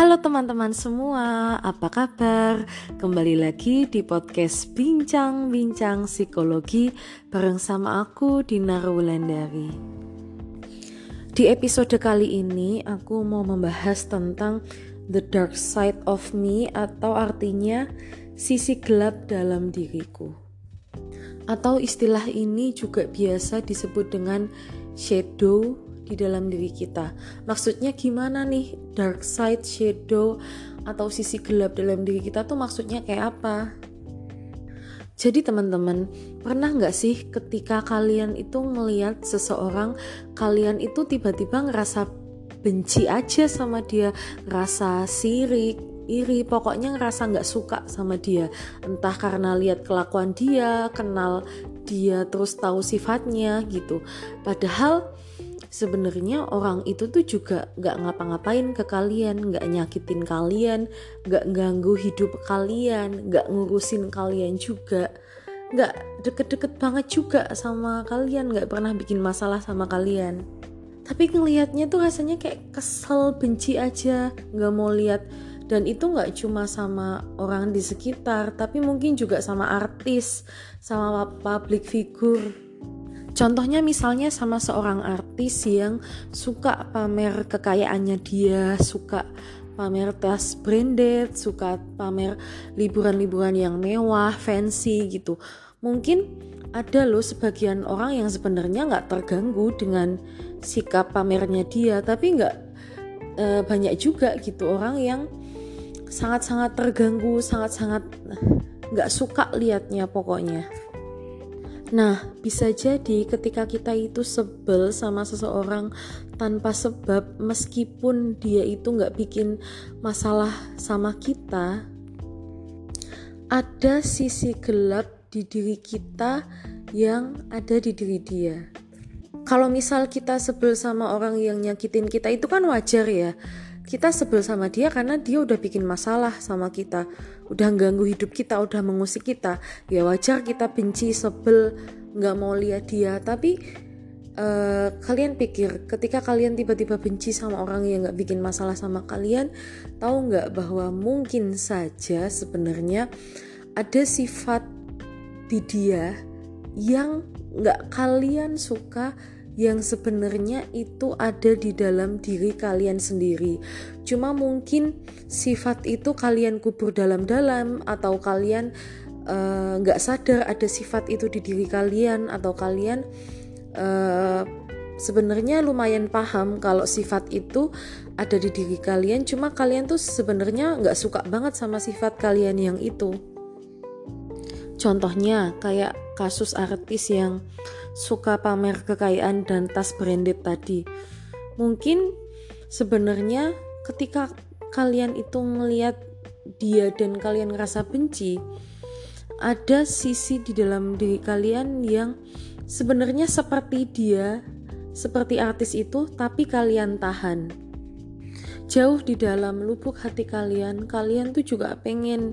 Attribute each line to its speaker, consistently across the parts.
Speaker 1: Halo teman-teman semua, apa kabar? Kembali lagi di podcast Bincang-Bincang Psikologi bareng sama aku Dinar Wulandari. Di episode kali ini aku mau membahas tentang the dark side of me atau artinya sisi gelap dalam diriku. Atau istilah ini juga biasa disebut dengan shadow di dalam diri kita. Maksudnya gimana nih dark side, shadow atau sisi gelap dalam diri kita tuh maksudnya kayak apa? Jadi teman-teman, pernah nggak sih ketika kalian itu melihat seseorang, kalian itu tiba-tiba ngerasa benci aja sama dia, ngerasa sirik, iri, pokoknya ngerasa nggak suka sama dia. Entah karena lihat kelakuan dia, kenal dia, terus tahu sifatnya gitu. Padahal sebenarnya orang itu tuh juga gak ngapa-ngapain ke kalian, gak nyakitin kalian, gak ganggu hidup kalian, gak ngurusin kalian juga, gak deket-deket banget juga sama kalian, gak pernah bikin masalah sama kalian. Tapi ngelihatnya tuh rasanya kayak kesel, benci aja, gak mau lihat. Dan itu nggak cuma sama orang di sekitar tapi mungkin juga sama artis sama public figure Contohnya misalnya sama seorang artis yang suka pamer kekayaannya dia, suka pamer tas branded, suka pamer liburan-liburan yang mewah, fancy gitu. Mungkin ada loh sebagian orang yang sebenarnya nggak terganggu dengan sikap pamernya dia, tapi nggak e, banyak juga gitu orang yang sangat-sangat terganggu, sangat-sangat nggak suka liatnya pokoknya. Nah, bisa jadi ketika kita itu sebel sama seseorang tanpa sebab, meskipun dia itu nggak bikin masalah sama kita, ada sisi gelap di diri kita yang ada di diri dia. Kalau misal kita sebel sama orang yang nyakitin kita itu kan wajar ya kita sebel sama dia karena dia udah bikin masalah sama kita. Udah ganggu hidup kita udah mengusik kita. Ya wajar kita benci sebel nggak mau lihat dia. Tapi uh, kalian pikir ketika kalian tiba-tiba benci sama orang yang nggak bikin masalah sama kalian tahu nggak bahwa mungkin saja sebenarnya ada sifat di dia yang nggak kalian suka yang sebenarnya itu ada di dalam diri kalian sendiri. Cuma mungkin sifat itu kalian kubur dalam-dalam atau kalian eh, nggak uh, sadar ada sifat itu di diri kalian atau kalian uh, sebenarnya lumayan paham kalau sifat itu ada di diri kalian. Cuma kalian tuh sebenarnya nggak suka banget sama sifat kalian yang itu. Contohnya kayak kasus artis yang suka pamer kekayaan dan tas branded tadi. Mungkin sebenarnya ketika kalian itu melihat dia dan kalian ngerasa benci, ada sisi di dalam diri kalian yang sebenarnya seperti dia, seperti artis itu, tapi kalian tahan. Jauh di dalam lubuk hati kalian, kalian tuh juga pengen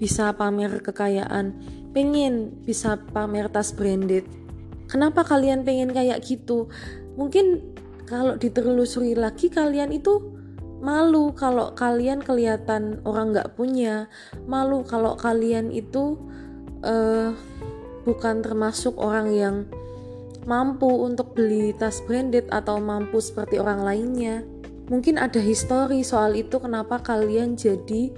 Speaker 1: bisa pamer kekayaan, pengen bisa pamer tas branded. Kenapa kalian pengen kayak gitu? Mungkin kalau ditelusuri lagi kalian itu malu kalau kalian kelihatan orang nggak punya, malu kalau kalian itu uh, bukan termasuk orang yang mampu untuk beli tas branded atau mampu seperti orang lainnya. Mungkin ada histori soal itu kenapa kalian jadi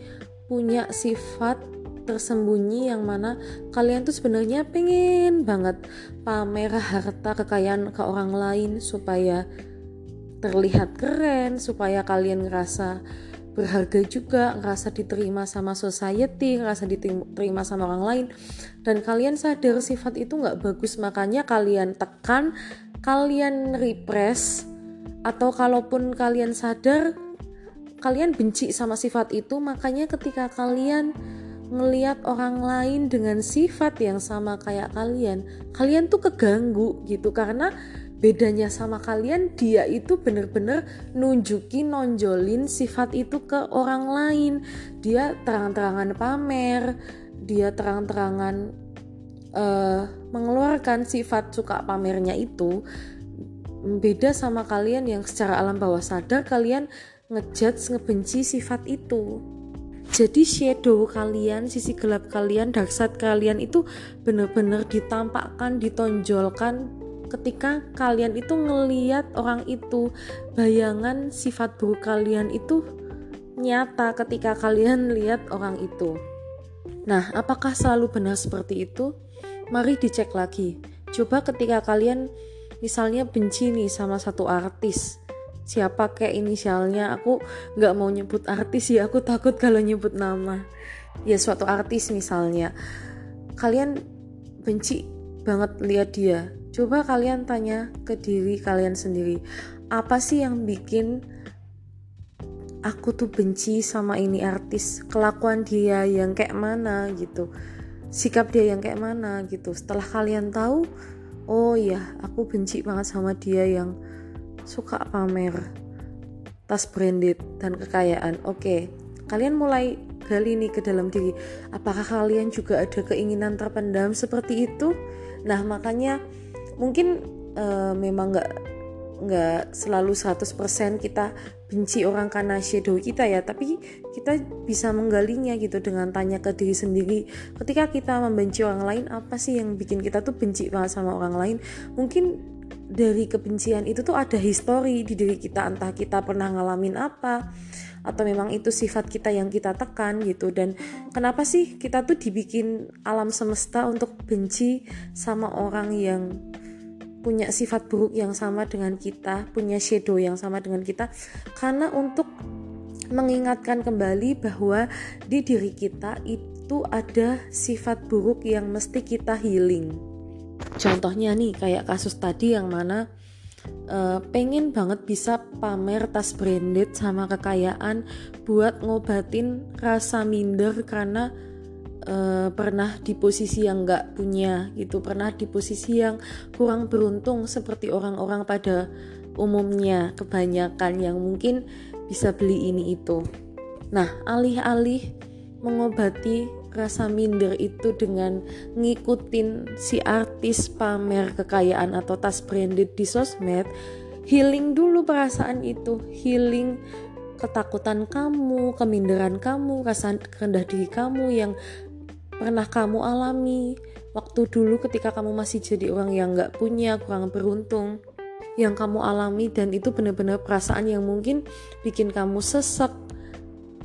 Speaker 1: punya sifat tersembunyi yang mana kalian tuh sebenarnya pengen banget pamer harta kekayaan ke orang lain supaya terlihat keren, supaya kalian ngerasa berharga juga, ngerasa diterima sama society, ngerasa diterima sama orang lain, dan kalian sadar sifat itu nggak bagus, makanya kalian tekan, kalian repress, atau kalaupun kalian sadar, kalian benci sama sifat itu, makanya ketika kalian ngeliat orang lain dengan sifat yang sama kayak kalian, kalian tuh keganggu gitu. Karena bedanya sama kalian dia itu bener-bener nunjukin nonjolin sifat itu ke orang lain. Dia terang-terangan pamer dia terang-terangan uh, mengeluarkan sifat suka pamernya itu. Beda sama kalian yang secara alam bawah sadar kalian ngejudge ngebenci sifat itu jadi shadow kalian sisi gelap kalian dark side kalian itu benar-benar ditampakkan ditonjolkan ketika kalian itu ngeliat orang itu. Bayangan sifat buruk kalian itu nyata ketika kalian lihat orang itu. Nah apakah selalu benar seperti itu? Mari dicek lagi. Coba ketika kalian misalnya benci nih sama satu artis siapa kayak inisialnya. Aku nggak mau nyebut artis ya aku takut kalau nyebut nama. Ya suatu artis misalnya. Kalian benci banget lihat dia. Coba kalian tanya ke diri kalian sendiri apa sih yang bikin aku tuh benci sama ini artis? Kelakuan dia yang kayak mana gitu? Sikap dia yang kayak mana gitu? Setelah kalian tahu oh ya aku benci banget sama dia yang suka pamer tas branded dan kekayaan. Oke, kalian mulai gali nih ke dalam diri. Apakah kalian juga ada keinginan terpendam seperti itu? Nah, makanya mungkin uh, memang nggak nggak selalu 100% kita benci orang karena shadow kita ya tapi kita bisa menggalinya gitu dengan tanya ke diri sendiri ketika kita membenci orang lain apa sih yang bikin kita tuh benci banget sama orang lain mungkin dari kebencian itu tuh ada histori di diri kita. Entah kita pernah ngalamin apa atau memang itu sifat kita yang kita tekan gitu. Dan kenapa sih kita tuh dibikin alam semesta untuk benci sama orang yang punya sifat buruk yang sama dengan kita punya shadow yang sama dengan kita? Karena untuk mengingatkan kembali bahwa di diri kita itu ada sifat buruk yang mesti kita healing contohnya nih kayak kasus tadi yang mana uh, pengen banget bisa pamer tas branded sama kekayaan buat ngobatin rasa minder karena uh, pernah di posisi yang nggak punya gitu pernah di posisi yang kurang beruntung seperti orang-orang pada umumnya kebanyakan yang mungkin bisa beli ini itu. Nah alih-alih mengobati rasa minder itu dengan ngikutin si artis pamer kekayaan atau tas branded di sosmed healing dulu perasaan itu. Healing ketakutan kamu keminderan kamu rasa rendah diri kamu yang pernah kamu alami. Waktu dulu ketika kamu masih jadi orang yang nggak punya kurang beruntung yang kamu alami dan itu benar-benar perasaan yang mungkin bikin kamu sesek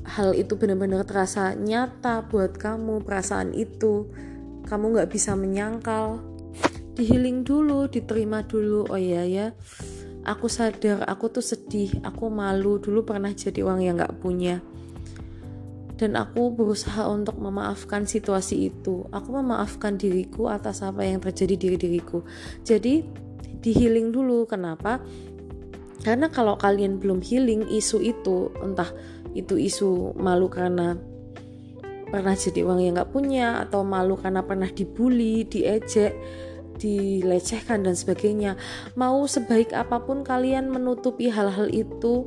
Speaker 1: hal itu benar-benar terasa nyata buat kamu perasaan itu. Kamu nggak bisa menyangkal di healing dulu diterima dulu. Oh iya ya. Aku sadar aku tuh sedih aku malu. Dulu pernah jadi orang yang nggak punya. Dan aku berusaha untuk memaafkan situasi itu. Aku memaafkan diriku atas apa yang terjadi di diriku. Jadi di healing dulu. Kenapa? Karena kalau kalian belum healing isu itu entah itu isu malu karena pernah jadi uang yang nggak punya atau malu karena pernah dibully, diejek, dilecehkan dan sebagainya. Mau sebaik apa pun kalian menutupi hal-hal itu,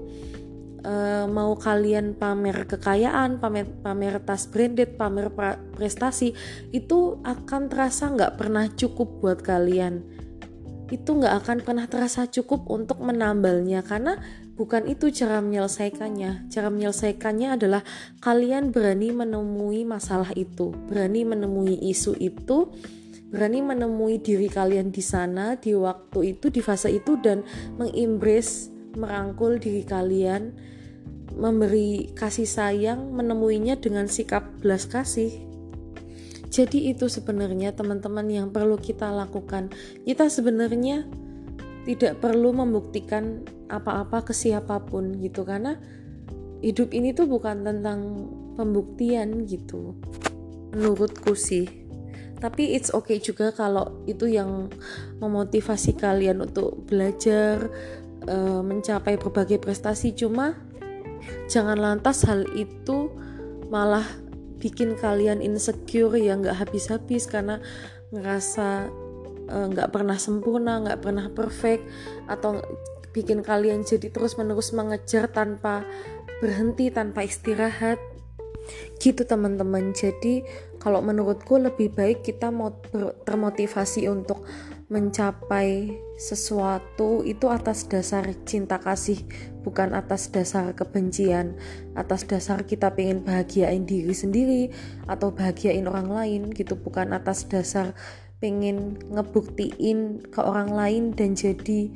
Speaker 1: uh, mau kalian pamer kekayaan, pamer pamer tas branded, pamer prestasi, itu akan terasa nggak pernah cukup buat kalian. Itu nggak akan pernah terasa cukup untuk menambalnya karena Bukan itu cara menyelesaikannya. Cara menyelesaikannya adalah kalian berani menemui masalah itu, berani menemui isu itu, berani menemui diri kalian di sana, di waktu itu, di fase itu dan mengimbres, merangkul diri kalian, memberi kasih sayang, menemuinya dengan sikap belas kasih. Jadi itu sebenarnya teman-teman yang perlu kita lakukan. Kita sebenarnya tidak perlu membuktikan apa-apa ke siapa pun gitu karena hidup ini tuh bukan tentang pembuktian gitu menurutku sih tapi it's okay juga kalau itu yang memotivasi kalian untuk belajar uh, mencapai berbagai prestasi cuma jangan lantas hal itu malah bikin kalian insecure yang nggak habis-habis karena ngerasa eh, nggak uh, pernah sempurna nggak pernah perfect atau bikin kalian jadi terus-menerus mengejar tanpa berhenti, tanpa istirahat. Gitu teman-teman. Jadi kalau menurutku lebih baik kita mau termotivasi untuk mencapai sesuatu itu atas dasar cinta kasih bukan atas dasar kebencian. Atas dasar kita pengen bahagiain diri sendiri atau bahagiain orang lain gitu bukan atas dasar pengen ngebuktiin ke orang lain dan jadi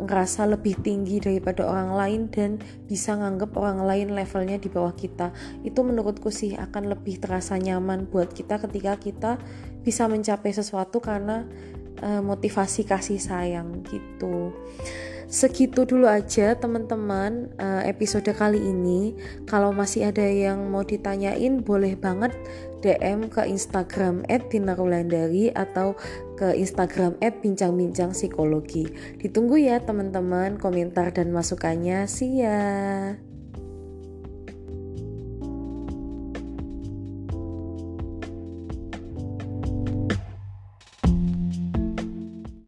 Speaker 1: ngerasa lebih tinggi daripada orang lain dan bisa nganggep orang lain levelnya di bawah kita. Itu menurutku sih akan lebih terasa nyaman buat kita ketika kita bisa mencapai sesuatu karena uh, motivasi kasih sayang gitu segitu dulu aja teman-teman uh, episode kali ini. Kalau masih ada yang mau ditanyain boleh banget DM ke Instagram @dinarulandari atau ke Instagram @bincang-bincang psikologi. Ditunggu ya teman-teman komentar dan masukannya. See ya